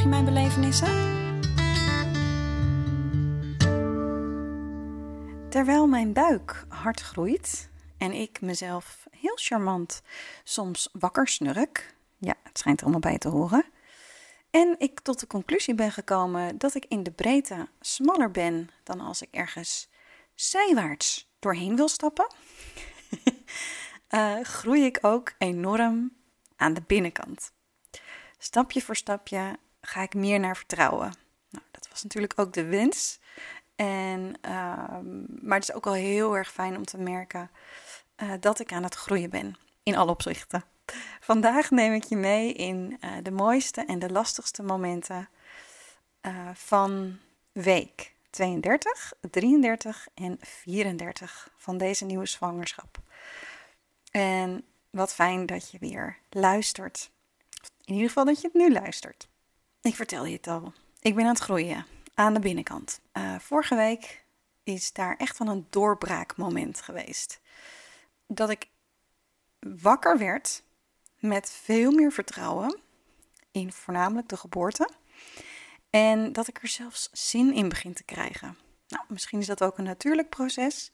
Volg mijn belevenissen? Terwijl mijn buik hard groeit en ik mezelf heel charmant soms wakker snurk, ja, het schijnt er allemaal bij te horen, en ik tot de conclusie ben gekomen dat ik in de breedte smaller ben dan als ik ergens zijwaarts doorheen wil stappen, uh, groei ik ook enorm aan de binnenkant. Stapje voor stapje ga ik meer naar vertrouwen. Nou, dat was natuurlijk ook de wens. En, ehm, maar het is ook al heel erg fijn om te merken uh, dat ik aan het groeien ben. In alle opzichten. Vandaag neem ik je mee in uh, de mooiste en de lastigste momenten uh, van week 32, 33 en 34 van deze nieuwe zwangerschap. En wat fijn dat je weer luistert. In ieder geval dat je het nu luistert. Ik vertel je het al. Ik ben aan het groeien aan de binnenkant. Uh, vorige week is daar echt wel een doorbraakmoment geweest. Dat ik wakker werd met veel meer vertrouwen in voornamelijk de geboorte. En dat ik er zelfs zin in begin te krijgen. Nou, misschien is dat ook een natuurlijk proces.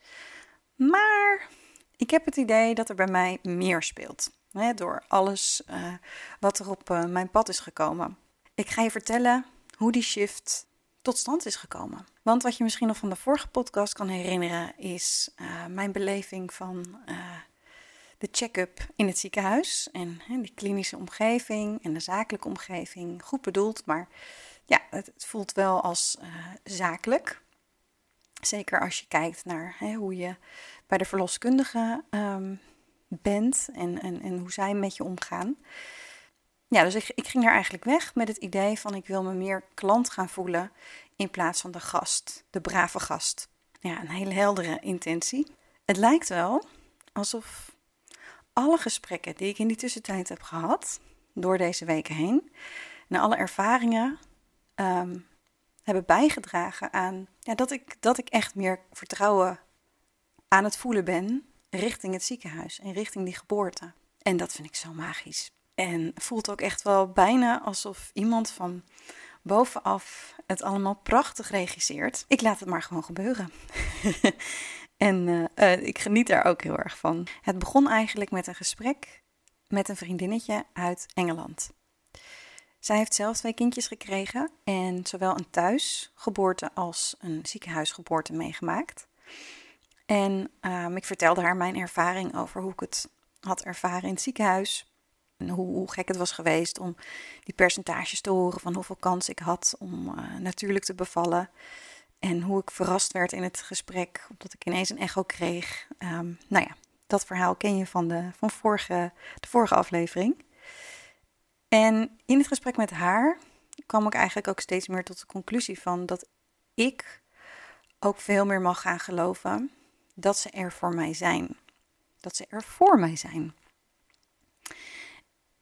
Maar ik heb het idee dat er bij mij meer speelt. Hè, door alles uh, wat er op uh, mijn pad is gekomen. Ik ga je vertellen hoe die shift tot stand is gekomen. Want wat je misschien nog van de vorige podcast kan herinneren, is uh, mijn beleving van de check-up in het ziekenhuis. En hè, die klinische omgeving en de zakelijke omgeving. Goed bedoeld, maar ja, het, voelt wel als zakelijk. Zeker als je kijkt naar hoe je bij de verloskundige um, bent en, en, en hoe zij met je omgaan. Ja, dus ik, ik ging er eigenlijk weg met het idee van ik wil me meer klant gaan voelen in plaats van de gast, de brave gast. Ja, een hele heldere intentie. Het lijkt wel alsof alle gesprekken die ik in die tussentijd heb gehad, door deze weken heen, en alle ervaringen, um, hebben bijgedragen aan ja, dat, ik, dat ik echt meer vertrouwen aan het voelen ben richting het ziekenhuis en richting die geboorte. En dat vind ik zo magisch. En voelt ook echt wel bijna alsof iemand van bovenaf het allemaal prachtig regisseert. Ik laat het maar gewoon gebeuren. en uh, uh, ik geniet daar ook heel erg van. Het begon eigenlijk met een gesprek met een vriendinnetje uit Engeland. Zij heeft zelf twee kindjes gekregen en zowel een thuisgeboorte als een ziekenhuisgeboorte meegemaakt. En um, ik vertelde haar mijn ervaring over hoe ik het had ervaren in het ziekenhuis. En hoe, gek het was geweest om die percentages te horen van hoeveel kans ik had om uh, natuurlijk te bevallen. En hoe ik verrast werd in het gesprek, omdat ik ineens een echo kreeg. Um, nou ja, dat verhaal ken je van, de, van vorige, de vorige aflevering. En in het gesprek met haar kwam ik eigenlijk ook steeds meer tot de conclusie van dat ik ook veel meer mag gaan geloven dat ze er voor mij zijn. Dat ze er voor mij zijn.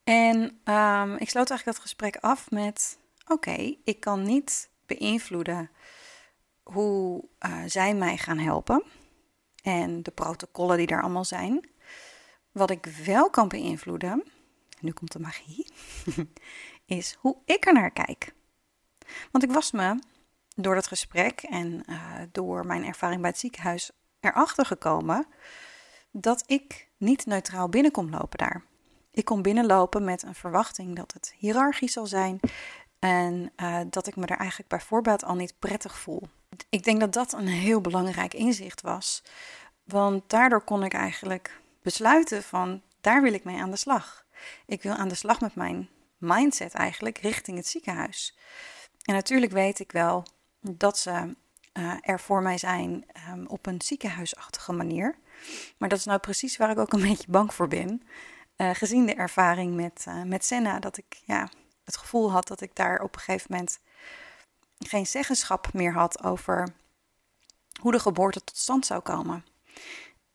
En um, ik sloot eigenlijk dat gesprek af met: Oké, ik kan niet beïnvloeden hoe uh, zij mij gaan helpen en de protocollen die daar allemaal zijn. Wat ik wel kan beïnvloeden, nu komt de magie, is hoe ik er naar kijk. Want ik was me door dat gesprek en uh, door mijn ervaring bij het ziekenhuis erachter gekomen dat ik niet neutraal binnen kon lopen daar. Ik kon binnenlopen met een verwachting dat het hiërarchisch zal zijn en uh, dat ik me er eigenlijk bij voorbaat al niet prettig voel. Ik denk dat dat een heel belangrijk inzicht was, want daardoor kon ik eigenlijk besluiten van daar wil ik mee aan de slag. Ik wil aan de slag met mijn mindset eigenlijk richting het ziekenhuis. En natuurlijk weet ik wel dat ze uh, er voor mij zijn um, op een ziekenhuisachtige manier. Maar dat is nou precies waar ik ook een beetje bang voor ben. Uh, gezien de ervaring met, uh, met Senna, dat ik ja, het gevoel had dat ik daar op een gegeven moment geen zeggenschap meer had over hoe de geboorte tot stand zou komen.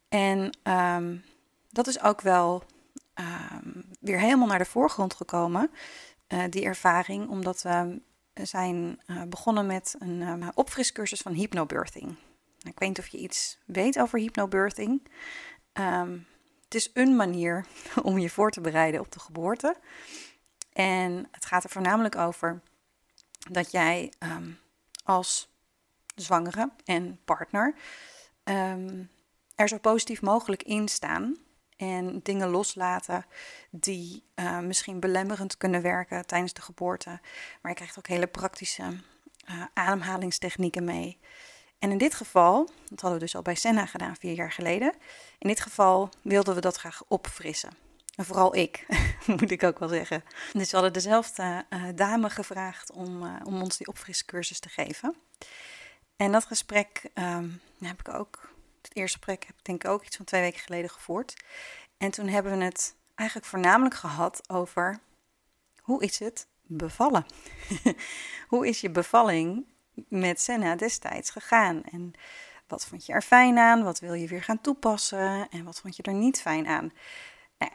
En ehm, dat is ook wel ehm, weer helemaal naar de voorgrond gekomen, uh, die ervaring, omdat we zijn begonnen met een uh, opfriscursus van hypnobirthing. Ik weet niet of je iets weet over hypnobirthing. Um, het is een manier om je voor te bereiden op de geboorte. En het gaat er voornamelijk over dat jij um, als zwangere en partner um, er zo positief mogelijk in staan. En dingen loslaten die uh, misschien belemmerend kunnen werken tijdens de geboorte. Maar je krijgt ook hele praktische uh, ademhalingstechnieken mee. En in dit geval, dat hadden we dus al bij Senna gedaan vier jaar geleden. In dit geval wilden we dat graag opfrissen. En vooral ik, moet ik ook wel zeggen. Dus we hadden dezelfde uh, dame gevraagd om, uh, om ons die opfriscursus te geven. En dat gesprek um, heb ik ook, het eerste gesprek heb ik denk ik ook iets van twee weken geleden gevoerd. En toen hebben we het eigenlijk voornamelijk gehad over hoe is het bevallen? hoe is je bevalling met Senna destijds gegaan? En wat vond je er fijn aan? Wat wil je weer gaan toepassen? En wat vond je er niet fijn aan? Nou,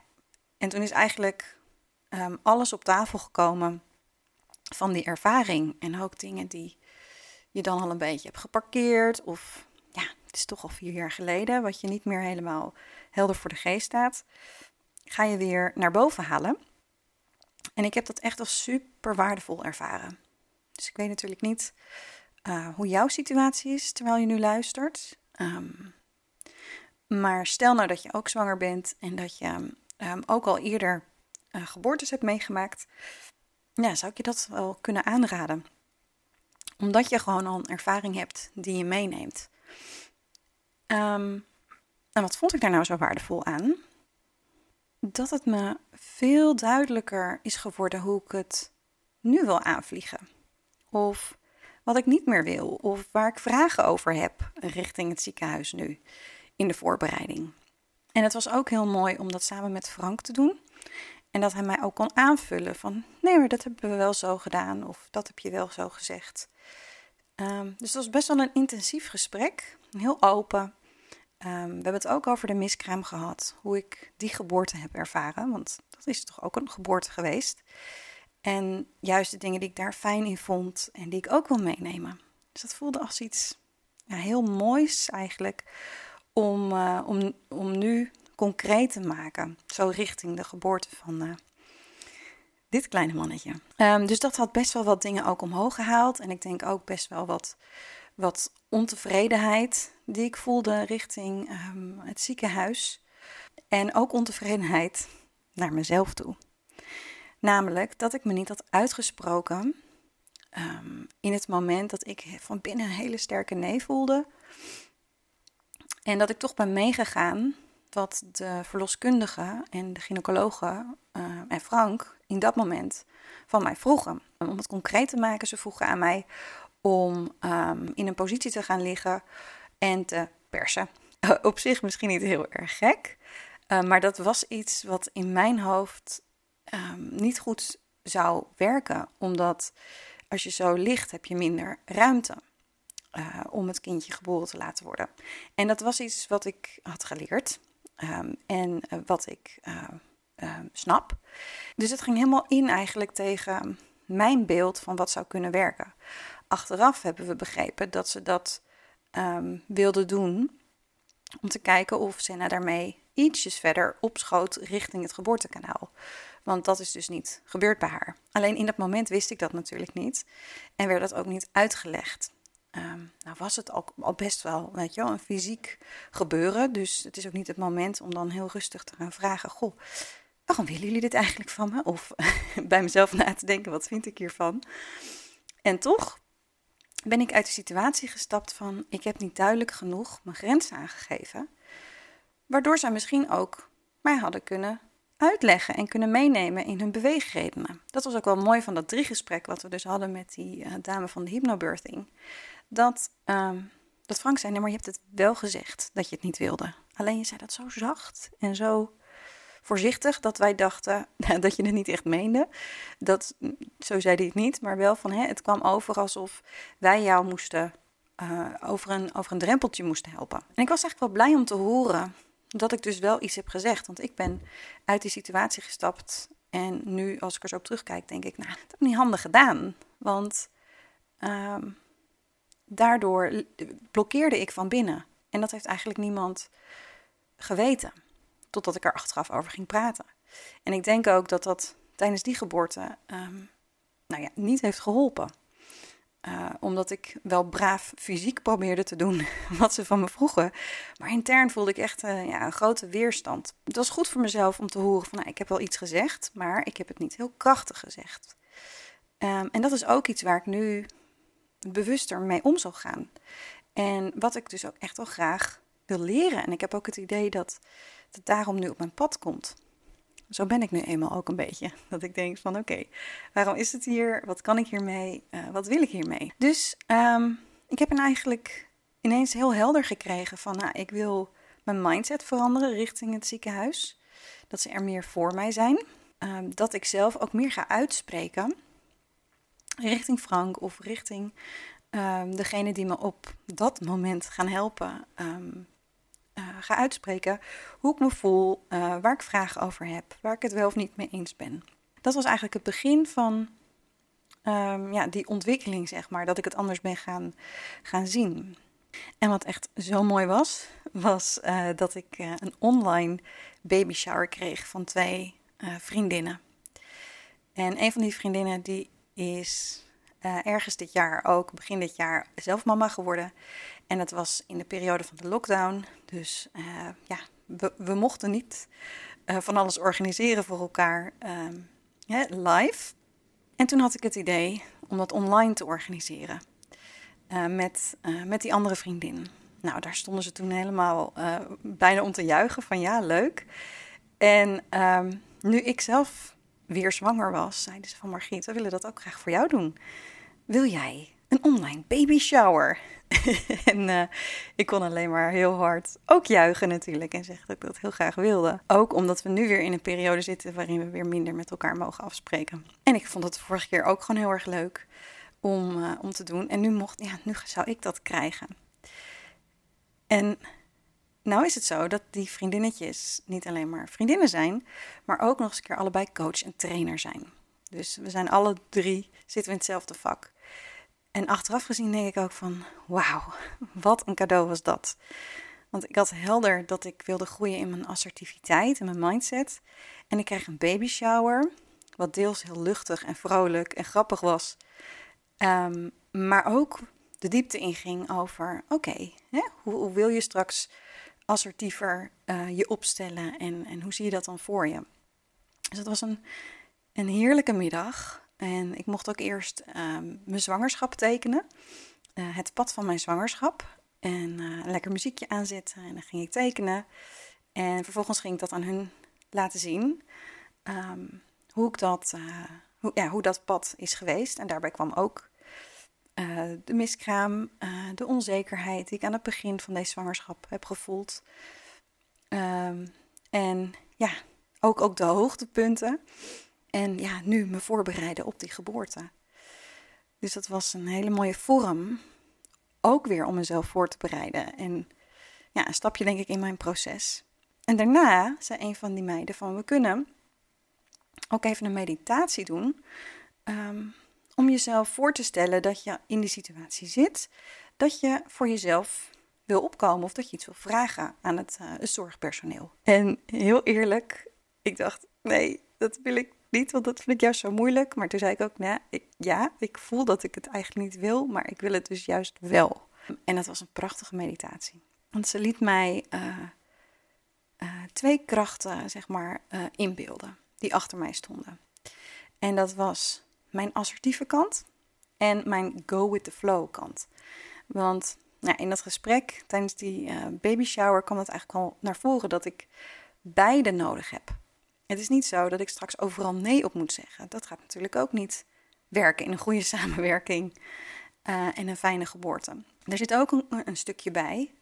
en toen is eigenlijk um, alles op tafel gekomen van die ervaring. En ook dingen die je dan al een beetje hebt geparkeerd. Of ja, het is toch al vier jaar geleden, wat je niet meer helemaal helder voor de geest staat. Ga je weer naar boven halen. En ik heb dat echt als super waardevol ervaren. Dus ik weet natuurlijk niet uh, hoe jouw situatie is terwijl je nu luistert. Um, maar stel nou dat je ook zwanger bent en dat je um, ook al eerder uh, geboortes hebt meegemaakt. Ja, zou ik je dat wel kunnen aanraden. Omdat je gewoon al een ervaring hebt die je meeneemt. Um, en wat vond ik daar nou zo waardevol aan? Dat het me veel duidelijker is geworden hoe ik het nu wil aanvliegen. Of wat ik niet meer wil of waar ik vragen over heb richting het ziekenhuis nu in de voorbereiding. En het was ook heel mooi om dat samen met Frank te doen. En dat hij mij ook kon aanvullen van nee, maar dat hebben we wel zo gedaan of dat heb je wel zo gezegd. Um, dus het was best wel een intensief gesprek, heel open. Um, we hebben het ook over de miskraam gehad, hoe ik die geboorte heb ervaren, want dat is toch ook een geboorte geweest. En juist de dingen die ik daar fijn in vond en die ik ook wil meenemen. Dus dat voelde als iets ja, heel moois eigenlijk om, uh, om, om nu concreet te maken. Zo richting de geboorte van uh, dit kleine mannetje. Um, dus dat had best wel wat dingen ook omhoog gehaald. En ik denk ook best wel wat, wat ontevredenheid die ik voelde richting um, het ziekenhuis. En ook ontevredenheid naar mezelf toe. Namelijk dat ik me niet had uitgesproken um, in het moment dat ik van binnen een hele sterke nee voelde. En dat ik toch ben meegegaan wat de verloskundige en de gynaecologe uh, en Frank in dat moment van mij vroegen. Om het concreet te maken, ze vroegen aan mij om um, in een positie te gaan liggen en te persen. Op zich misschien niet heel erg gek, maar dat was iets wat in mijn hoofd um, niet goed zou werken. Omdat als je zo ligt, heb je minder ruimte uh, om het kindje geboren te laten worden. En dat was iets wat ik had geleerd um, en uh, wat ik uh, snap. Dus het ging helemaal in eigenlijk tegen mijn beeld van wat zou kunnen werken. Achteraf hebben we begrepen dat ze dat um, wilde doen om te kijken of Senna daarmee ietsjes verder opschoot richting het geboortekanaal. Want dat is dus niet gebeurd bij haar. Alleen in dat moment wist ik dat natuurlijk niet en werd dat ook niet uitgelegd. Um, nou was het al, al, best wel, weet je een fysiek gebeuren. Dus het is ook niet het moment om dan heel rustig te gaan vragen: Goh, waarom willen jullie dit eigenlijk van me? Of bij mezelf na te denken: wat vind ik hiervan? En toch ben ik uit de situatie gestapt van: ik heb niet duidelijk genoeg mijn grenzen aangegeven. Waardoor zij misschien ook mij hadden kunnen uitleggen en kunnen meenemen in hun beweegredenen. Dat was ook wel mooi van dat drie gesprek wat we dus hadden met die uh, dame van de hypnobirthing. Dat, um, dat Frank zei, nee, maar je hebt het wel gezegd dat je het niet wilde. Alleen je zei dat zo zacht en zo voorzichtig dat wij dachten dat je het niet echt meende. Dat, zo zei hij het niet, maar wel van hè, het kwam over alsof wij jou moesten uh, over, een, over een drempeltje moesten helpen. En ik was eigenlijk wel blij om te horen dat ik dus wel iets heb gezegd. Want ik ben uit die situatie gestapt. En nu, als ik er zo op terugkijk, denk ik, nou, dat heb ik niet handig gedaan. Want uh, daardoor blokkeerde ik van binnen. En dat heeft eigenlijk niemand geweten. Totdat ik er achteraf over ging praten. En ik denk ook dat dat tijdens die geboorte um, nou ja, niet heeft geholpen. Uh, omdat ik wel braaf fysiek probeerde te doen wat ze van me vroegen. Maar intern voelde ik echt uh, ja, een grote weerstand. Het was goed voor mezelf om te horen van nou, ik heb wel iets gezegd, maar ik heb het niet heel krachtig gezegd. Um, en dat is ook iets waar ik nu bewuster mee om zal gaan. En wat ik dus ook echt wel graag wil leren. En ik heb ook het idee dat het daarom nu op mijn pad komt. Zo ben ik nu eenmaal ook een beetje. Dat ik denk van oké, waarom is het hier? Wat kan ik hiermee? Uh, wat wil ik hiermee? Dus um, ik heb een eigenlijk ineens heel helder gekregen van nou, ik wil mijn mindset veranderen richting het ziekenhuis. Dat ze er meer voor mij zijn. Um, dat ik zelf ook meer ga uitspreken richting Frank of richting um, degene die me op dat moment gaan helpen. Ga uitspreken hoe ik me voel, uh, waar ik vragen over heb, waar ik het wel of niet mee eens ben. Dat was eigenlijk het begin van um, ja, die ontwikkeling, zeg maar, dat ik het anders ben gaan, gaan zien. En wat echt zo mooi was, was uh, dat ik een online baby shower kreeg van twee vriendinnen. En een van die vriendinnen die is ergens dit jaar ook, begin dit jaar, zelf mama geworden. En dat was in de periode van de lockdown. Dus uh, ja, we, we, mochten niet uh, van alles organiseren voor elkaar live. En toen had ik het idee om dat online te organiseren. met, met die andere vriendin. Nou, daar stonden ze toen helemaal bijna om te juichen van ja, leuk. En um, nu ik zelf weer zwanger was, zeiden ze van Margriet, we willen dat ook graag voor jou doen wil jij een online baby shower? en uh, ik kon alleen maar heel hard ook juichen natuurlijk en zeggen dat ik dat heel graag wilde. Ook omdat we nu weer in een periode zitten waarin we weer minder met elkaar mogen afspreken. En ik vond het de vorige keer ook gewoon heel erg leuk om, uh, om te doen. En nu mocht, ja, nu zou ik dat krijgen. En nou is het zo dat die vriendinnetjes niet alleen maar vriendinnen zijn, maar ook nog eens een keer allebei coach en trainer zijn. Dus we zijn alle drie, zitten we in hetzelfde vak. En achteraf gezien denk ik ook van, wauw, wat een cadeau was dat. Want ik had helder dat ik wilde groeien in mijn assertiviteit en mijn mindset. En ik kreeg een baby shower, wat deels heel luchtig en vrolijk en grappig was. Um, maar ook de diepte inging over, oké, hoe, wil je straks assertiever uh, je opstellen en, en hoe zie je dat dan voor je? Dus het was een, een heerlijke middag. En ik mocht ook eerst um, mijn zwangerschap tekenen. Uh, het pad van mijn zwangerschap. En een lekker muziekje aanzetten. En dan ging ik tekenen. En vervolgens ging ik dat aan hun laten zien. Um, hoe, ik dat, uh, hoe, ja, hoe dat pad is geweest. En daarbij kwam ook de miskraam, de onzekerheid die ik aan het begin van deze zwangerschap heb gevoeld. Um, en ja, ook, ook de hoogtepunten. En ja, nu me voorbereiden op die geboorte. Dus dat was een hele mooie vorm. Ook weer om mezelf voor te bereiden. En ja, een stapje denk ik in mijn proces. En daarna zei een van die meiden van we kunnen ook even een meditatie doen. Um, om jezelf voor te stellen dat je in die situatie zit. Dat je voor jezelf wil opkomen of dat je iets wil vragen aan het, het zorgpersoneel. En heel eerlijk, ik dacht, nee, dat wil ik niet, want dat vind ik juist zo moeilijk. Maar toen zei ik ook, nou, ik, ja, ik voel dat ik het eigenlijk niet wil, maar ik wil het dus juist wel. En dat was een prachtige meditatie. Want ze liet mij uh, uh, twee krachten, zeg maar, uh, inbeelden die achter mij stonden. En dat was mijn assertieve kant en mijn go with the flow kant. Want nou, in dat gesprek tijdens die baby shower kwam het eigenlijk al naar voren dat ik beide nodig heb. Het is niet zo dat ik straks overal nee op moet zeggen. Dat gaat natuurlijk ook niet werken in een goede samenwerking uh, en een fijne geboorte. Er zit ook een, een, stukje bij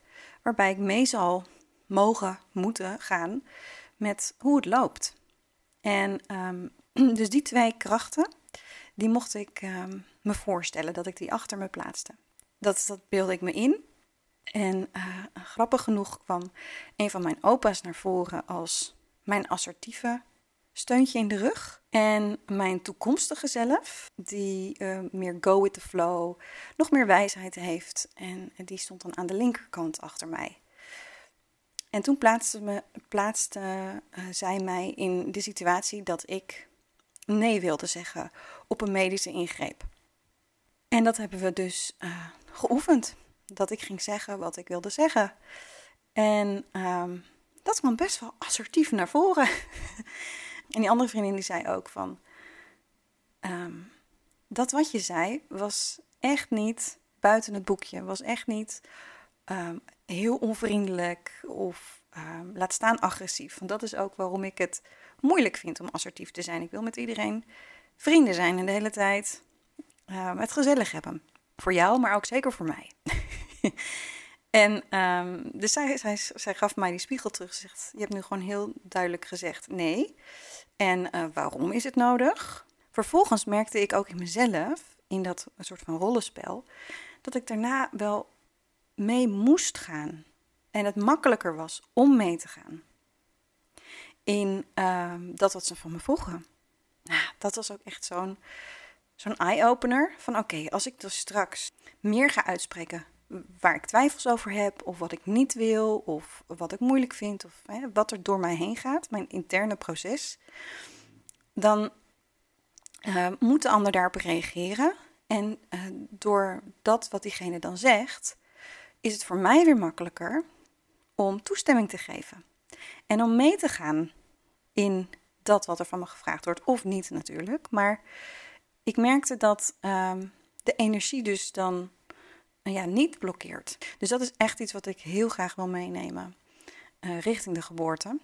waarbij ik mee zal mogen, moeten gaan met hoe het loopt. En ehm, dus die twee krachten, die mocht ik ehm, me voorstellen dat ik die achter me plaatste. Dat, dat beelde ik me in. En uh, grappig genoeg kwam een van mijn opa's naar voren als mijn assertieve steuntje in de rug. En mijn toekomstige zelf, die uh, meer go with the flow, nog meer wijsheid heeft. En die stond dan aan de linkerkant achter mij. En toen plaatste, me, plaatste uh, zij mij in de situatie dat ik nee wilde zeggen op een medische ingreep. En dat hebben we dus uh, geoefend. Dat ik ging zeggen wat ik wilde zeggen. En um, dat kwam best wel assertief naar voren. en die andere vriendin die zei ook van... Um, dat wat je zei was echt niet buiten het boekje. Was echt niet um, heel onvriendelijk of um, laat staan agressief. Want dat is ook waarom ik het moeilijk vind om assertief te zijn. Ik wil met iedereen vrienden zijn en de hele tijd het gezellig hebben. Voor jou, maar ook zeker voor mij. en um, dus zij, zij, zij, gaf mij die spiegel terug. Ze zegt, je hebt nu gewoon heel duidelijk gezegd nee. En uh, waarom is het nodig? Vervolgens merkte ik ook in mezelf, in dat soort van rollenspel, dat ik daarna wel mee moest gaan. En het makkelijker was om mee te gaan. In uh, dat wat ze van me vroegen. Nou, dat was ook echt zo'n zo'n eye-opener. Van oké, als ik dus straks meer ga uitspreken waar ik twijfels over heb, of wat ik niet wil, of wat ik moeilijk vind, of hè, wat er door mij heen gaat, mijn interne proces, dan uh, moet de ander daarop reageren. En uh, door dat wat diegene dan zegt, is het voor mij weer makkelijker om toestemming te geven. En om mee te gaan in dat wat er van me gevraagd wordt, of niet natuurlijk. Maar ik merkte dat um, de energie dus dan ja, niet blokkeert. Dus dat is echt iets wat ik heel graag wil meenemen uh, richting de geboorte.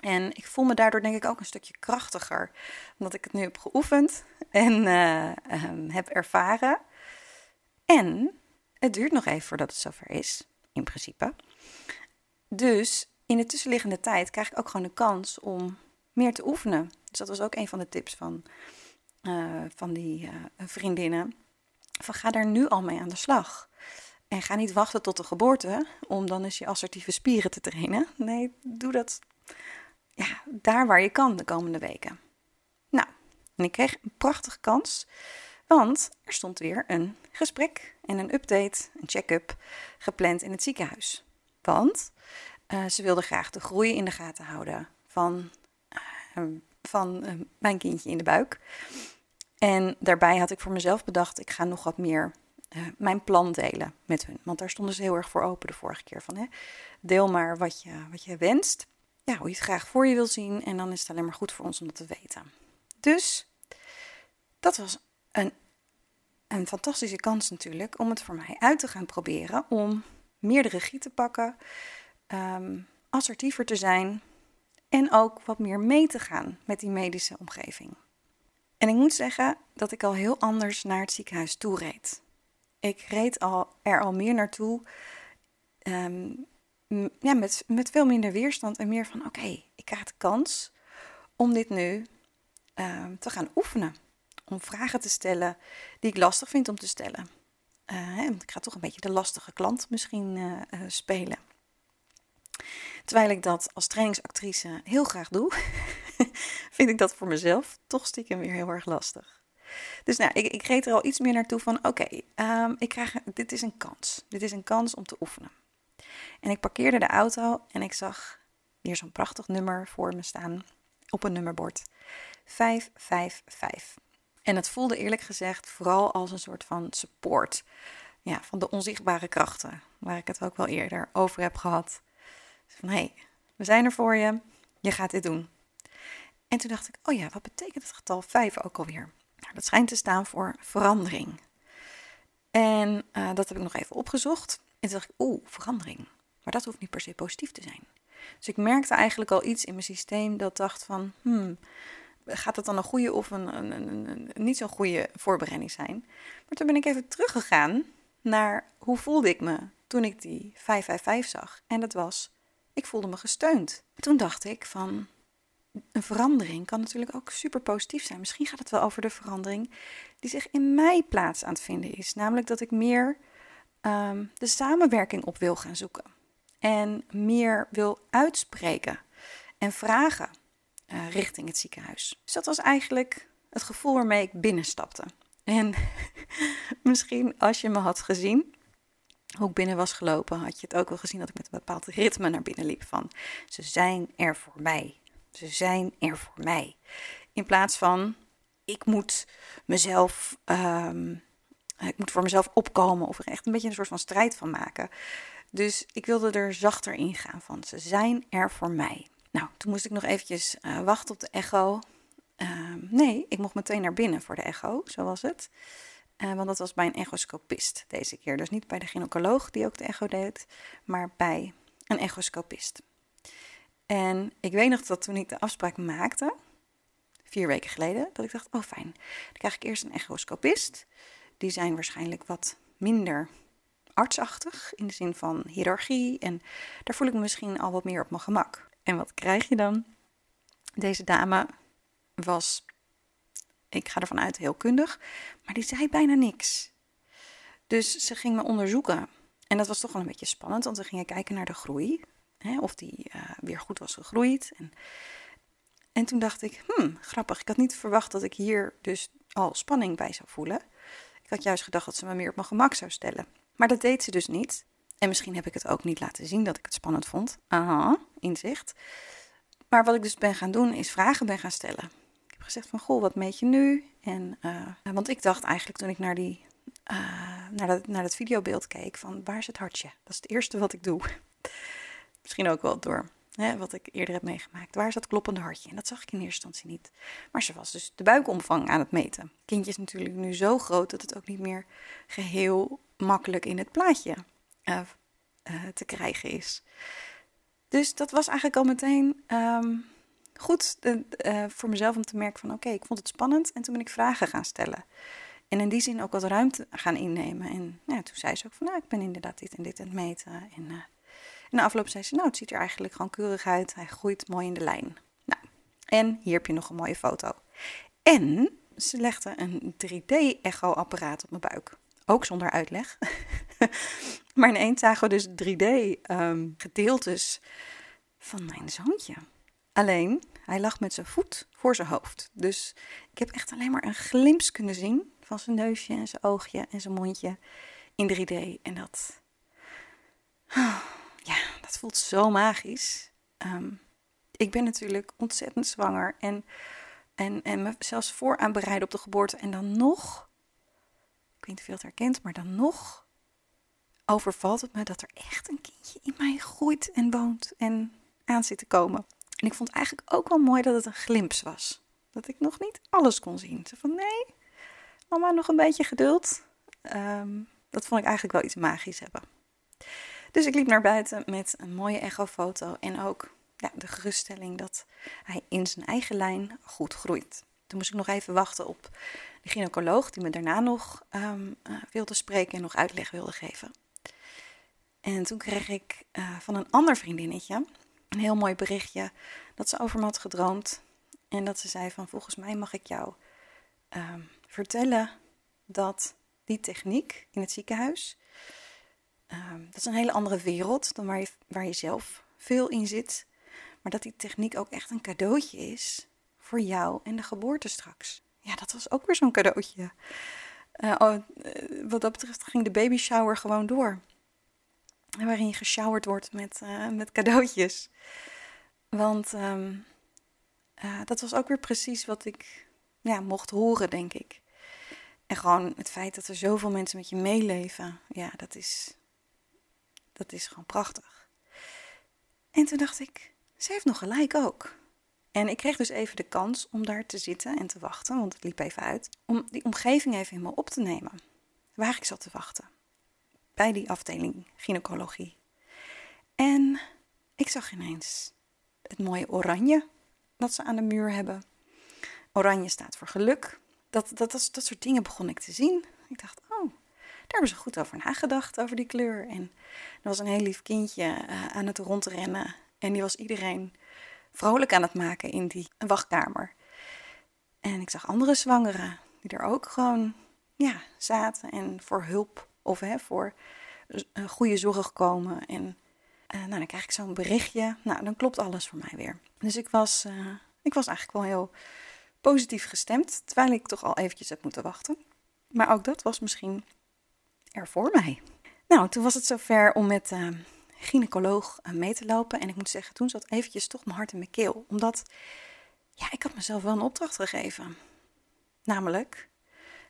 En ik voel me daardoor denk ik ook een stukje krachtiger, omdat ik het nu heb geoefend en uh, um, heb ervaren. En het duurt nog even voordat het zover is, in principe. Dus in de tussenliggende tijd krijg ik ook gewoon de kans om meer te oefenen. Dus dat was ook een van de tips van, uh, van die vriendinnen. Ga daar nu al mee aan de slag. En ga niet wachten tot de geboorte om dan eens je assertieve spieren te trainen. Nee, doe dat ja, daar waar je kan de komende weken. Nou, en ik kreeg een prachtige kans. Want er stond weer een gesprek en een update, een check-up gepland in het ziekenhuis. Want uh, ze wilde graag de groei in de gaten houden van, uh, van uh, mijn kindje in de buik. En daarbij had ik voor mezelf bedacht, ik ga nog wat meer mijn plan delen met hun. Want daar stonden ze heel erg voor open de vorige keer van. Hè? Deel maar wat je, wat je wenst, ja, hoe je het graag voor je wilt zien. En dan is het alleen maar goed voor ons om dat te weten. Dus dat was een, een fantastische kans natuurlijk om het voor mij uit te gaan proberen. Om meer de regie te pakken, um, assertiever te zijn en ook wat meer mee te gaan met die medische omgeving. En ik moet zeggen dat ik al heel anders naar het ziekenhuis toe reed. Ik reed al, er al meer naartoe um, ja, met, met veel minder weerstand en meer van: oké, ik krijg de kans om dit nu um, te gaan oefenen om vragen te stellen die ik lastig vind om te stellen. Uh, hè, ik ga toch een beetje de lastige klant misschien uh, uh, spelen. Terwijl ik dat als trainingsactrice heel graag doe, vind ik dat voor mezelf toch stiekem weer heel erg lastig. Dus nou, ik, ik reed er al iets meer naartoe van: oké, um, ik krijg, dit is een kans. Dit is een kans om te oefenen. En ik parkeerde de auto en ik zag weer zo'n prachtig nummer voor me staan op een nummerbord: 555. En het voelde eerlijk gezegd vooral als een soort van support ja, van de onzichtbare krachten, waar ik het ook wel eerder over heb gehad. Van hé, hey, we zijn er voor je, je gaat dit doen. En toen dacht ik, oh ja, wat betekent het getal 5 ook alweer? Nou, dat schijnt te staan voor verandering. En uh, dat heb ik nog even opgezocht. En toen dacht ik, oeh, verandering. Maar dat hoeft niet per se positief te zijn. Dus ik merkte eigenlijk al iets in mijn systeem dat dacht van, hmm, gaat het dan een goede of een, een, een, een niet zo'n goede voorbereiding zijn? Maar toen ben ik even teruggegaan naar hoe voelde ik me toen ik die 555 zag. En dat was Ik voelde me gesteund. Toen dacht ik van, een verandering kan natuurlijk ook super positief zijn. Misschien gaat het wel over de verandering die zich in mij plaats aan het vinden is. Namelijk dat ik meer ehm, de samenwerking op wil gaan zoeken. En meer wil uitspreken en vragen uh, richting het ziekenhuis. Dus dat was eigenlijk het gevoel waarmee ik binnenstapte. En misschien als je me had gezien, hoe ik binnen was gelopen, had je het ook wel gezien dat ik met een bepaald ritme naar binnen liep. Van ze zijn er voor mij. Ze zijn er voor mij. In plaats van ik moet mezelf, um, ik moet voor mezelf opkomen of er echt een beetje een soort van strijd van maken. Dus ik wilde er zachter in gaan van ze zijn er voor mij. Nou, toen moest ik nog eventjes uh, wachten op de echo. Uh, nee, ik mocht meteen naar binnen voor de echo, zo was het. Uh, want dat was bij een echoscopist deze keer. Dus niet bij de gynaecoloog die ook de echo deed, maar bij een echoscopist. En ik weet nog dat toen ik de afspraak maakte, vier weken geleden, dat ik dacht, oh fijn, dan krijg ik eerst een echoscopist. Die zijn waarschijnlijk wat minder artsachtig in de zin van hiërarchie en daar voel ik me misschien al wat meer op mijn gemak. En wat krijg je dan? Deze dame was, ik ga ervan uit, heel kundig, maar die zei bijna niks. Dus ze ging me onderzoeken. En dat was toch wel een beetje spannend, want we gingen kijken naar de groei. Hè, of die uh, weer goed was gegroeid. En, en toen dacht ik, hmm, grappig. Ik had niet verwacht dat ik hier dus al spanning bij zou voelen. Ik had juist gedacht dat ze me meer op mijn gemak zou stellen. Maar dat deed ze dus niet. En misschien heb ik het ook niet laten zien dat ik het spannend vond. Aha, inzicht. Maar wat ik dus ben gaan doen, is vragen ben gaan stellen. Ik heb gezegd van, goh, wat meet je nu? En, uh, want ik dacht eigenlijk toen ik naar, die, uh, naar, dat, naar dat videobeeld keek van, waar is het hartje? Dat is het eerste wat ik doe. Misschien ook wel door hè, wat ik eerder heb meegemaakt. Waar is dat kloppende hartje? En dat zag ik in eerste instantie niet. Maar ze was dus de buikomvang aan het meten. Kindje is natuurlijk nu zo groot dat het ook niet meer geheel makkelijk in het plaatje uh, uh, te krijgen is. Dus dat was eigenlijk al meteen um, goed uh, voor mezelf om te merken van oké, ik vond het spannend en toen ben ik vragen gaan stellen. En in die zin ook wat ruimte gaan innemen. En nou, toen zei ze ook van nou, ik ben inderdaad dit en dit aan het meten. En in de afloop zei ze, nou, het ziet er eigenlijk gewoon keurig uit. Hij groeit mooi in de lijn. Nou, en hier heb je nog een mooie foto. En ze legde een 3D-echo-apparaat op mijn buik. Ook zonder uitleg. maar ineens zagen we dus 3D-gedeeltes ehm, van mijn zoontje. Alleen, hij lag met zijn voet voor zijn hoofd. Dus ik heb echt alleen maar een glimp kunnen zien van zijn neusje en zijn oogje en zijn mondje in 3D. En dat dat voelt zo magisch. Um, ik ben natuurlijk ontzettend zwanger en, en, en me zelfs voor aan bereiden op de geboorte. En dan nog, ik weet niet of je dat herkent, maar dan nog overvalt het me dat er echt een kindje in mij groeit en woont en aan zit te komen. En ik vond eigenlijk ook wel mooi dat het een glimp was. Dat ik nog niet alles kon zien. Zo van nee, mama nog een beetje geduld. Um, dat vond ik eigenlijk wel iets magisch hebben. Dus ik liep naar buiten met een mooie echofoto en ook ja, de geruststelling dat hij in zijn eigen lijn goed groeit. Toen moest ik nog even wachten op de gynaecoloog die me daarna nog um, uh, wilde spreken en nog uitleg wilde geven. En toen kreeg ik uh, van een ander vriendinnetje een heel mooi berichtje dat ze over me had gedroomd. En dat ze zei van volgens mij mag ik jou um, vertellen dat die techniek in het ziekenhuis Um, dat is een hele andere wereld dan waar je, waar je zelf veel in zit. Maar dat die techniek ook echt een cadeautje is voor jou en de geboorte straks. Ja, dat was ook weer zo'n cadeautje. Uh, oh, uh, wat dat betreft ging de baby shower gewoon door. Waarin je geshowerd wordt met, uh, met cadeautjes. Want um, dat was ook weer precies wat ik ja, mocht horen, denk ik. En gewoon het feit dat er zoveel mensen met je meeleven. Ja, dat is, dat is gewoon prachtig. En toen dacht ik, ze heeft nog gelijk ook. En ik kreeg dus even de kans om daar te zitten en te wachten, want het liep even uit, om die omgeving even in op te nemen. Waar ik zat te wachten. Bij die afdeling gynaecologie. En ik zag ineens het mooie oranje dat ze aan de muur hebben. Oranje staat voor geluk. Dat, dat, dat, dat soort dingen begon ik te zien. Ik dacht, oh, hebben ze goed over nagedacht, over die kleur. En er was een heel lief kindje uh, aan het rondrennen. En die was iedereen vrolijk aan het maken in die wachtkamer. En ik zag andere zwangeren die er ook gewoon ja, zaten en voor hulp of hè, voor een goede zorg komen. En uh, nou, dan krijg ik zo'n berichtje. Nou, dan klopt alles voor mij weer. Dus ik was, ik was eigenlijk wel heel positief gestemd, terwijl ik toch al eventjes heb moeten wachten. Maar ook dat was misschien er voor mij. Nou, toen was het zover om met uh, gynaecoloog mee te lopen. En ik moet zeggen, toen zat eventjes toch mijn hart in mijn keel. Omdat, ja, ik had mezelf wel een opdracht gegeven. Namelijk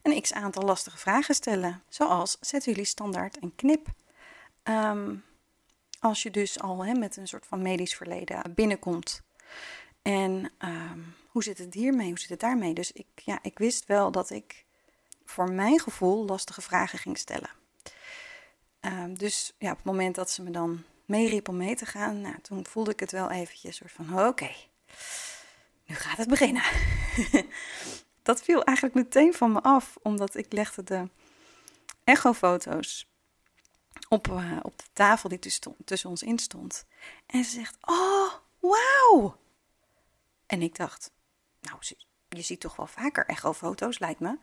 een x-aantal lastige vragen stellen. Zoals, zetten jullie standaard een knip? Um, als je dus al hè, met een soort van medisch verleden binnenkomt. En um, hoe zit het hiermee? Hoe zit het daarmee? Dus ik, ja, ik wist wel dat ik voor mijn gevoel lastige vragen ging stellen. Um, dus ja, op het moment dat ze me dan meeriep om mee te gaan, nou, toen voelde ik het wel eventjes soort van, oké, nu gaat het beginnen. dat viel eigenlijk meteen van me af, omdat ik legde de echofoto's op, uh, op de tafel die tussen ons in stond. En ze zegt, oh, wauw. En ik dacht, nou, je ziet toch wel vaker echofoto's, lijkt me.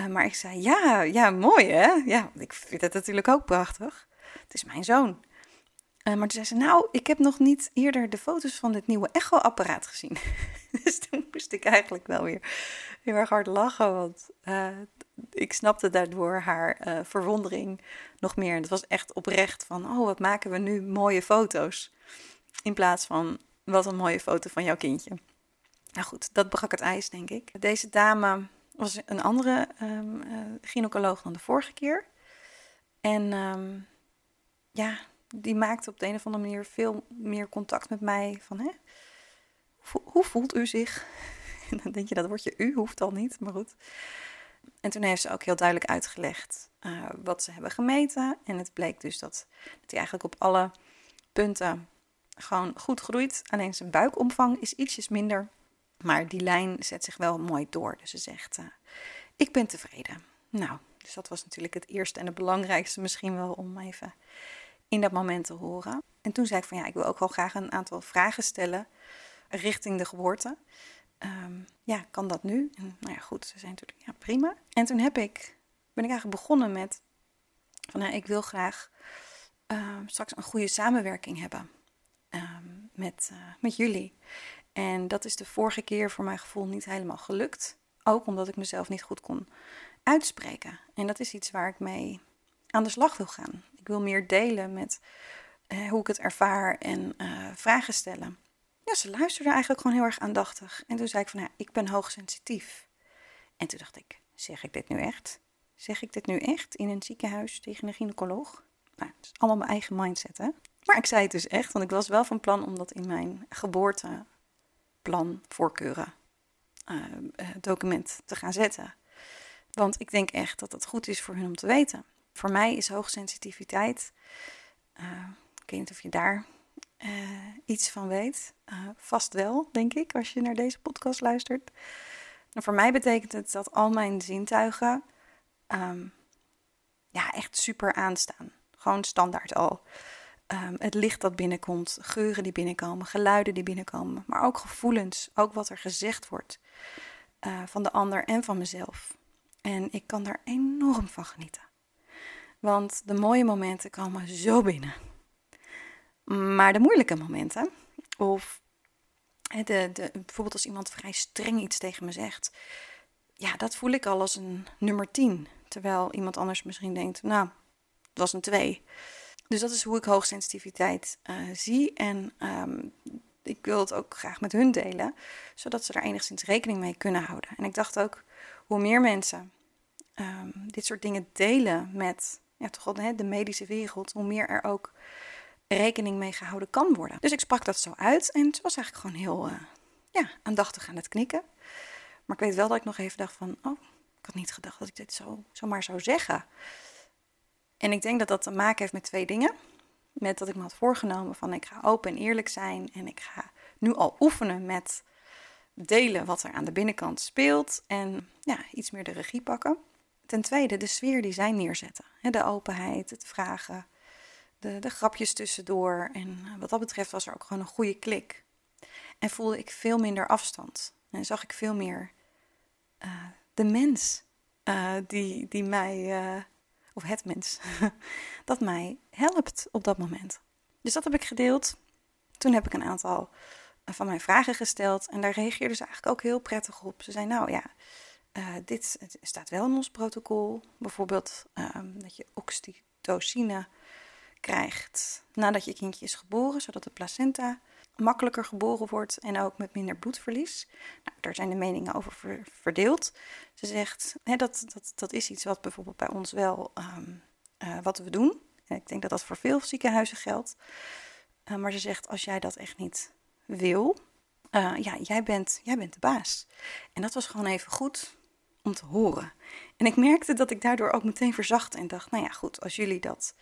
Uh, maar ik zei, ja, ja, mooi hè? Ja, ik vind het natuurlijk ook prachtig. Het is mijn zoon. Uh, maar toen zei ze, nou, ik heb nog niet eerder de foto's van dit nieuwe echo-apparaat gezien. dus toen moest ik eigenlijk wel weer heel erg hard lachen, want uh, ik snapte daardoor haar verwondering nog meer. Het was echt oprecht van, oh, wat maken we nu mooie foto's. In plaats van, wat een mooie foto van jouw kindje. Nou goed, dat brak het ijs, denk ik. Deze dame was een andere um, gynaecoloog dan de vorige keer. En um, ja, die maakte op de een of andere manier veel meer contact met mij. Van, hè, hoe voelt u zich? En dan denk je, dat woordje u hoeft al niet, maar goed. En toen heeft ze ook heel duidelijk uitgelegd uh, wat ze hebben gemeten. En het bleek dus dat, dat hij eigenlijk op alle punten gewoon goed groeit. Alleen zijn buikomvang is ietsjes minder. Maar die lijn zet zich wel mooi door. Dus ze zegt, uh, ik ben tevreden. Nou, dus dat was natuurlijk het eerste en het belangrijkste misschien wel om even in dat moment te horen. En toen zei ik van ja, ik wil ook wel graag een aantal vragen stellen richting de geboorte. Um, ja, kan dat nu? Nou ja, goed, ze zijn natuurlijk ja, prima. En toen heb ik, ben ik eigenlijk begonnen met van nou, ik wil graag um, straks een goede samenwerking hebben um, met, uh, met jullie. En dat is de vorige keer voor mijn gevoel niet helemaal gelukt. Ook omdat ik mezelf niet goed kon uitspreken. En dat is iets waar ik mee aan de slag wil gaan. Ik wil meer delen met uh, hoe ik het ervaar en uh, vragen stellen. Ja, ze luisterde eigenlijk gewoon heel erg aandachtig. En toen zei ik van, ja, ik ben hoogsensitief. En toen dacht ik, zeg ik dit nu echt? Zeg ik dit nu echt in een ziekenhuis tegen een gynaecoloog? Nou, het is allemaal mijn eigen mindset, hè? Maar ik zei het dus echt, want ik was wel van plan om dat in mijn geboorteplan, voorkeuren, uh, document te gaan zetten. Want ik denk echt dat het goed is voor hun om te weten. Voor mij is hoogsensitiviteit, uh, ik weet niet of je daar uh, iets van weet. Vast wel, denk ik, als je naar deze podcast luistert. Nou, voor mij betekent het dat al mijn zintuigen um, ja, echt super aanstaan. Gewoon standaard al. Um, het licht dat binnenkomt, geuren die binnenkomen, geluiden die binnenkomen, maar ook gevoelens, ook wat er gezegd wordt uh, van de ander en van mezelf. En ik kan daar enorm van genieten. Want de mooie momenten komen zo binnen. Maar de moeilijke momenten, of de, de, bijvoorbeeld als iemand vrij streng iets tegen me zegt, ja, dat voel ik al als een nummer 10. Terwijl iemand anders misschien denkt, nou, het was een 2. Dus dat is hoe ik hoogsensitiviteit uh, zie. En um, ik wil het ook graag met hun delen, zodat ze er enigszins rekening mee kunnen houden. En ik dacht ook, hoe meer mensen um, dit soort dingen delen met ja, toch wel de, medische wereld, hoe meer er ook rekening mee gehouden kan worden. Dus ik sprak dat zo uit en het was eigenlijk gewoon heel uh, ja, aandachtig aan het knikken. Maar ik weet wel dat ik nog even dacht van, oh, ik had niet gedacht dat ik dit zo, zomaar zou zeggen. En ik denk dat dat te maken heeft met twee dingen. Met dat ik me had voorgenomen van ik ga open en eerlijk zijn en ik ga nu al oefenen met delen wat er aan de binnenkant speelt en ja, iets meer de regie pakken. ten tweede de sfeer die zij neerzetten. De openheid, het vragen, de, de grapjes tussendoor. En wat dat betreft was er ook gewoon een goede klik. En voelde ik veel minder afstand. En zag ik veel meer uh, de mens uh, die, die mij, of het mens, dat mij helpt op dat moment. Dus dat heb ik gedeeld. Toen heb ik een aantal van mijn vragen gesteld en daar reageerden ze eigenlijk ook heel prettig op. Ze zei, nou ja, dit staat wel in ons protocol. Bijvoorbeeld um, dat je oxytocine krijgt nadat je kindje is geboren, zodat de placenta makkelijker geboren wordt en ook met minder bloedverlies. Nou, daar zijn de meningen over verdeeld. Ze zegt, hè, dat, dat, dat is iets wat bijvoorbeeld bij ons wel um, uh, wat we doen. ik denk dat dat voor veel ziekenhuizen geldt. Uh, maar ze zegt, als jij dat echt niet wil, uh, ja, jij bent, jij bent de baas. En dat was gewoon even goed om te horen. En ik merkte dat ik daardoor ook meteen verzacht en dacht, nou ja, goed, als jullie dat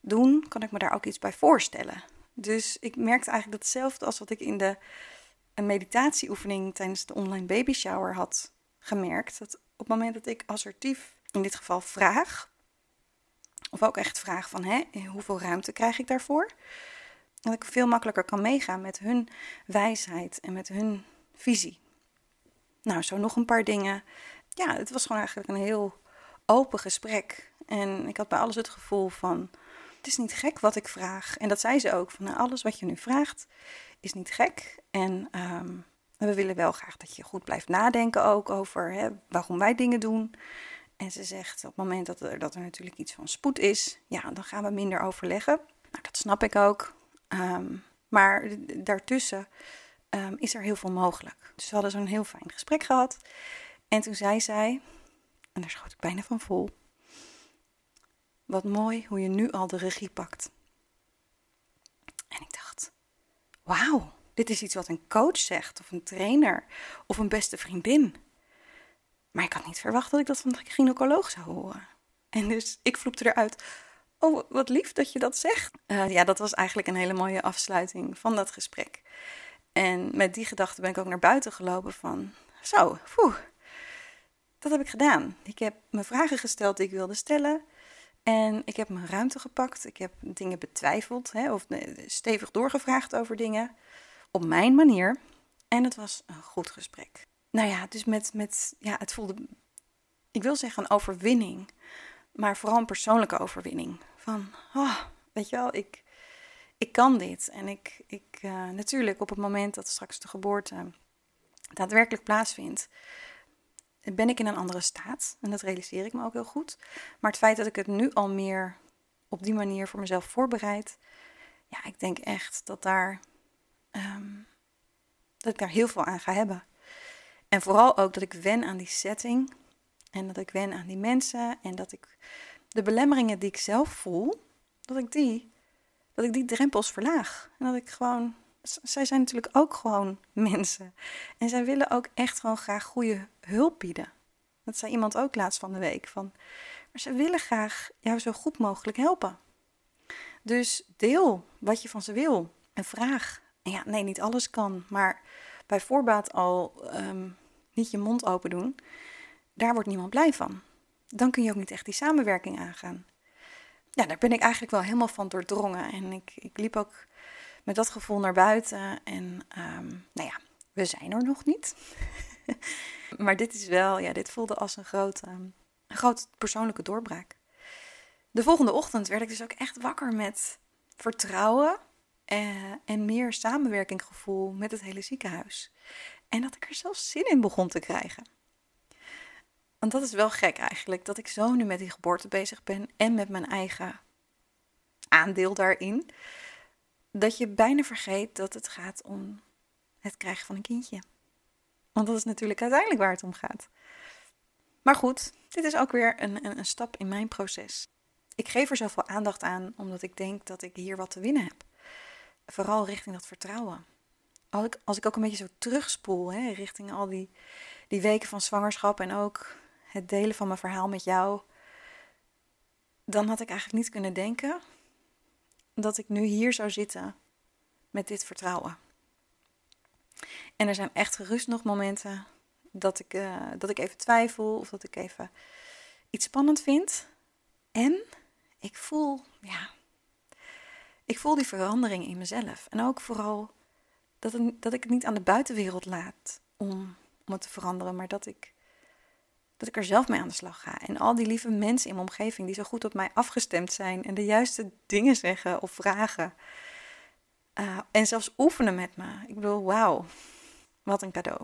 doen, kan ik me daar ook iets bij voorstellen. Dus ik merkte eigenlijk datzelfde als wat ik in de een meditatieoefening tijdens de online baby shower had gemerkt. Dat op het moment dat ik assertief, in dit geval vraag, of ook echt vraag van hè, hoeveel ruimte krijg ik daarvoor, dat ik veel makkelijker kan meegaan met hun wijsheid en met hun visie. Nou, zo nog een paar dingen. Ja, het was gewoon eigenlijk een heel open gesprek. En ik had bij alles het gevoel van het is niet gek wat ik vraag. En dat zei ze ook, van nou, alles wat je nu vraagt is niet gek. En ehm, we willen wel graag dat je goed blijft nadenken ook over hè, waarom wij dingen doen. En ze zegt op het moment dat er, dat er natuurlijk iets van spoed is, ja, dan gaan we minder overleggen. Nou, dat snap ik ook. Ehm, maar daartussen um, is er heel veel mogelijk. Dus we hadden zo'n heel fijn gesprek gehad. En toen zei zij, en daar schoot ik bijna van vol. Wat mooi hoe je nu al de regie pakt. En ik dacht: Wauw, dit is iets wat een coach zegt, of een trainer, of een beste vriendin. Maar ik had niet verwacht dat ik dat van de gynaecoloog zou horen. En dus ik vloepte eruit. Oh, wat lief dat je dat zegt. Uh, ja, dat was eigenlijk een hele mooie afsluiting van dat gesprek. En met die gedachte ben ik ook naar buiten gelopen van... Zo, poeh, dat heb ik gedaan. Ik heb me vragen gesteld die ik wilde stellen. En ik heb mijn ruimte gepakt. Ik heb dingen betwijfeld hè, of stevig doorgevraagd over dingen. Op mijn manier. En het was een goed gesprek. Nou ja, dus met, met ja, het voelde, ik wil zeggen een overwinning. Maar vooral een persoonlijke overwinning. Van, oh, weet je wel, ik, ik kan dit. En ik, ik uh, natuurlijk op het moment dat straks de geboorte daadwerkelijk plaatsvindt, ben ik in een andere staat. En dat realiseer ik me ook heel goed. Maar het feit dat ik het nu al meer op die manier voor mezelf voorbereid. Ja, ik denk echt dat, daar, ehm, dat ik daar heel veel aan ga hebben. En vooral ook dat ik wen aan die setting. En dat ik wen aan die mensen. En dat ik de belemmeringen die ik zelf voel, dat ik die, dat ik die drempels verlaag. En dat ik gewoon zij zijn natuurlijk ook gewoon mensen. En zij willen ook echt gewoon graag goede hulp bieden. Dat zei iemand ook laatst van de week. Van, maar ze willen graag jou zo goed mogelijk helpen. Dus deel wat je van ze wil en vraag. Ja, nee, niet alles kan, maar bij voorbaat al ehm, niet je mond open doen, daar wordt niemand blij van. Dan kun je ook niet echt die samenwerking aangaan. Ja, daar ben ik eigenlijk wel helemaal van doordrongen. En ik, ik liep ook met dat gevoel naar buiten. En um, nou ja, we zijn er nog niet. maar dit is wel, ja, dit voelde als een grote, een grote persoonlijke doorbraak. De volgende ochtend werd ik dus ook echt wakker met vertrouwen eh, en meer samenwerkinggevoel met het hele ziekenhuis. En dat ik er zelfs zin in begon te krijgen. Want dat is wel gek eigenlijk, dat ik zo nu met die geboorte bezig ben en met mijn eigen aandeel daarin dat je bijna vergeet dat het gaat om het krijgen van een kindje. Want dat is natuurlijk uiteindelijk waar het om gaat. Maar goed, dit is ook weer een, een, een stap in mijn proces. Ik geef er zoveel aandacht aan omdat ik denk dat ik hier wat te winnen heb. Vooral richting dat vertrouwen. Als ik, als ik ook een beetje zo terugspoel hè, richting al die, die weken van zwangerschap en ook het delen van mijn verhaal met jou, dan had ik eigenlijk niet kunnen denken dat ik nu hier zou zitten met dit vertrouwen. En er zijn echt gerust nog momenten dat ik, uh, dat ik even twijfel of dat ik even iets spannend vind. En ik voel, ja, ik voel die verandering in mezelf. En ook vooral dat, dat ik het niet aan de buitenwereld laat om, om het te veranderen, maar dat ik, dat ik er zelf mee aan de slag ga. En al die lieve mensen in mijn omgeving die zo goed op mij afgestemd zijn en de juiste dingen zeggen of vragen. Uh, en zelfs oefenen met me. Ik bedoel, wauw, wat een cadeau.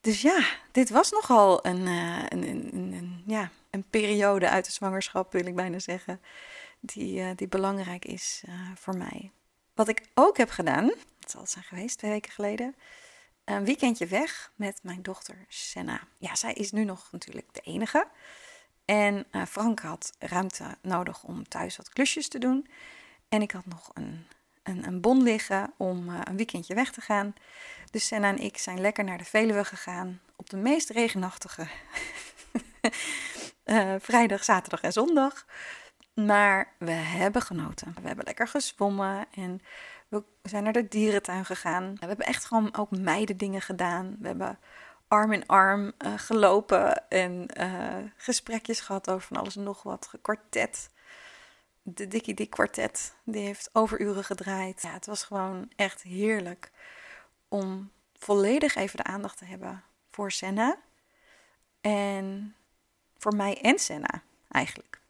Dus ja, dit was nogal een, uh, een, een, een, ja, een periode uit de zwangerschap, wil ik bijna zeggen, die, uh, die belangrijk is voor mij. Wat ik ook heb gedaan, dat zal het zijn geweest twee weken geleden, een weekendje weg met mijn dochter Senna. Ja, zij is nu nog natuurlijk de enige. En Frank had ruimte nodig om thuis wat klusjes te doen. En ik had nog een een, een bon liggen om uh, een weekendje weg te gaan. Dus Senna en ik zijn lekker naar de Veluwe gegaan op de meest regenachtige uh, vrijdag, zaterdag en zondag. Maar we hebben genoten. We hebben lekker gezwommen en we zijn naar de dierentuin gegaan. We hebben echt gewoon ook meidendingen gedaan. We hebben arm in arm uh, gelopen en gesprekjes gehad over van alles en nog wat. Gekwartet de Dikkie Dik kwartet, die heeft overuren gedraaid. Ja, het was gewoon echt heerlijk om volledig even de aandacht te hebben voor Senna. En voor mij en Senna eigenlijk.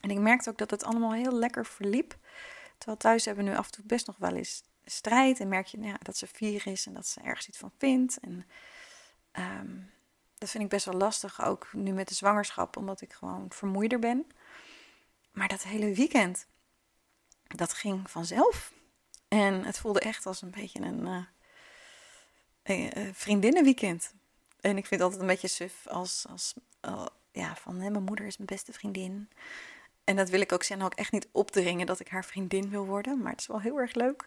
En ik merkte ook dat het allemaal heel lekker verliep. Terwijl thuis hebben we nu af en toe best nog wel eens strijd. En merk je nou ja, dat ze vier is en dat ze ergens iets van vindt. En ehm, dat vind ik best wel lastig, ook nu met de zwangerschap, omdat ik gewoon vermoeider ben. Maar dat hele weekend, dat ging vanzelf. En het voelde echt als een beetje een uh, vriendinnenweekend. En ik vind het altijd een beetje suf als, als ja, van hè, mijn moeder is mijn beste vriendin. En dat wil ik ook zeggen, ook echt niet opdringen dat ik haar vriendin wil worden. Maar het is wel heel erg leuk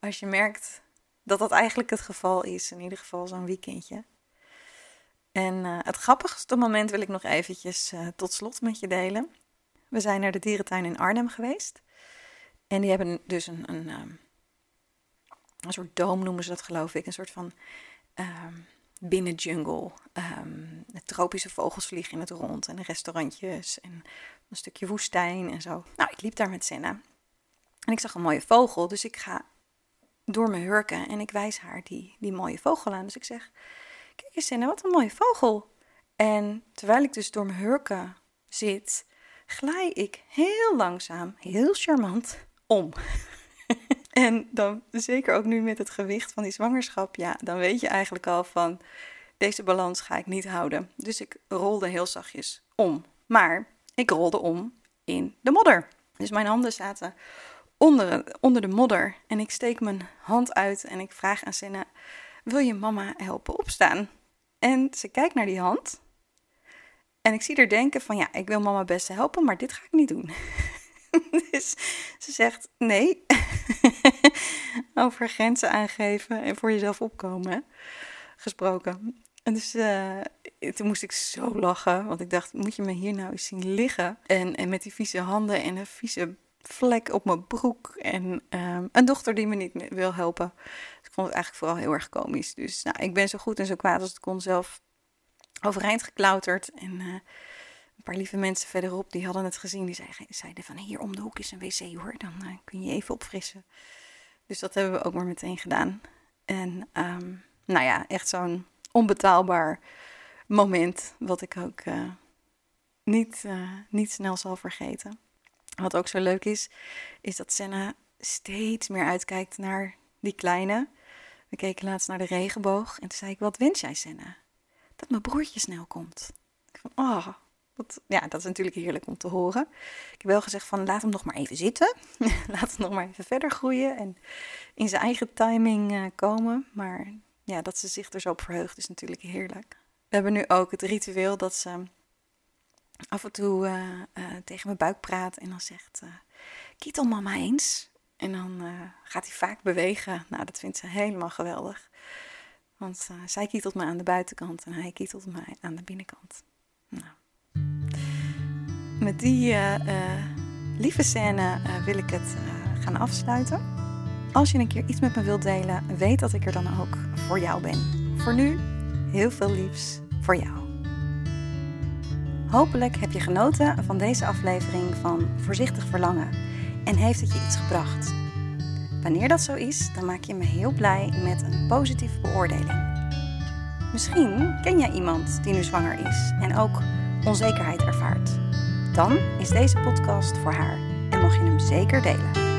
als je merkt dat dat eigenlijk het geval is. In ieder geval zo'n weekendje. En uh, het grappigste moment wil ik nog eventjes uh, tot slot met je delen. We zijn naar de dierentuin in Arnhem geweest. En die hebben dus een, een, ehm, een soort doom noemen ze dat geloof ik. Een soort van um, binnenjungle. Um, tropische vogels vliegen in het rond. En restaurantjes en een stukje woestijn en zo. Nou, ik liep daar met Senna. En ik zag een mooie vogel. Dus ik ga door mijn hurken en ik wijs haar die, die mooie vogel aan. Dus ik zeg, kijk eens Senna, wat een mooie vogel. En terwijl ik dus door mijn hurken zit, glij ik heel langzaam, heel charmant om. en dan zeker ook nu met het gewicht van die zwangerschap, ja, dan weet je eigenlijk al van deze balans ga ik niet houden. Dus ik rolde heel zachtjes om. Maar ik rolde om in de modder. Dus mijn handen zaten onder, onder de modder en ik steek mijn hand uit en ik vraag aan Senna: Wil je mama helpen opstaan? En ze kijkt naar die hand en ik zie haar denken van ja, ik wil mama best helpen, maar dit ga ik niet doen. dus ze zegt nee. Over grenzen aangeven en voor jezelf opkomen gesproken. En dus uh, toen moest ik zo lachen, want ik dacht, moet je me hier nou eens zien liggen? En, en met die vieze handen en een vieze vlek op mijn broek. En um, een dochter die me niet wil helpen. Dus ik vond het eigenlijk vooral heel erg komisch. Dus nou, ik ben zo goed en zo kwaad als het kon zelf overeind geklauterd. En uh, een paar lieve mensen verderop, die hadden het gezien. Die zeiden, van, hier om de hoek is een wc hoor, dan uh, kun je even opfrissen. Dus dat hebben we ook maar meteen gedaan. En um, nou ja, echt zo'n onbetaalbaar moment, wat ik ook uh, niet, niet snel zal vergeten. Wat ook zo leuk is, is dat Senna steeds meer uitkijkt naar die kleine. We keken laatst naar de regenboog en toen zei ik, wat wens jij Senna? dat mijn broertje snel komt. Ik van, oh, wat, ja, dat is natuurlijk heerlijk om te horen. Ik heb wel gezegd van, laat hem nog maar even zitten. laat hem nog maar even verder groeien en in zijn eigen timing uh, komen. Maar ja, dat ze zich er zo op verheugt is natuurlijk heerlijk. We hebben nu ook het ritueel dat ze af en toe uh, uh, tegen mijn buik praat en dan zegt, kietel mama eens. En dan gaat hij vaak bewegen. Nou, dat vindt ze helemaal geweldig. Want uh, zij kietelt me aan de buitenkant en hij kietelt mij aan de binnenkant. Nou. Met die uh, uh, lieve scène wil ik het gaan afsluiten. Als je een keer iets met me wilt delen, weet dat ik er dan ook voor jou ben. Voor nu, heel veel liefs voor jou. Hopelijk heb je genoten van deze aflevering van Voorzichtig Verlangen en heeft het je iets gebracht. Wanneer dat zo is, dan maak je me heel blij met een positieve beoordeling. Misschien ken jij iemand die nu zwanger is en ook onzekerheid ervaart. Dan is deze podcast voor haar en mag je hem zeker delen.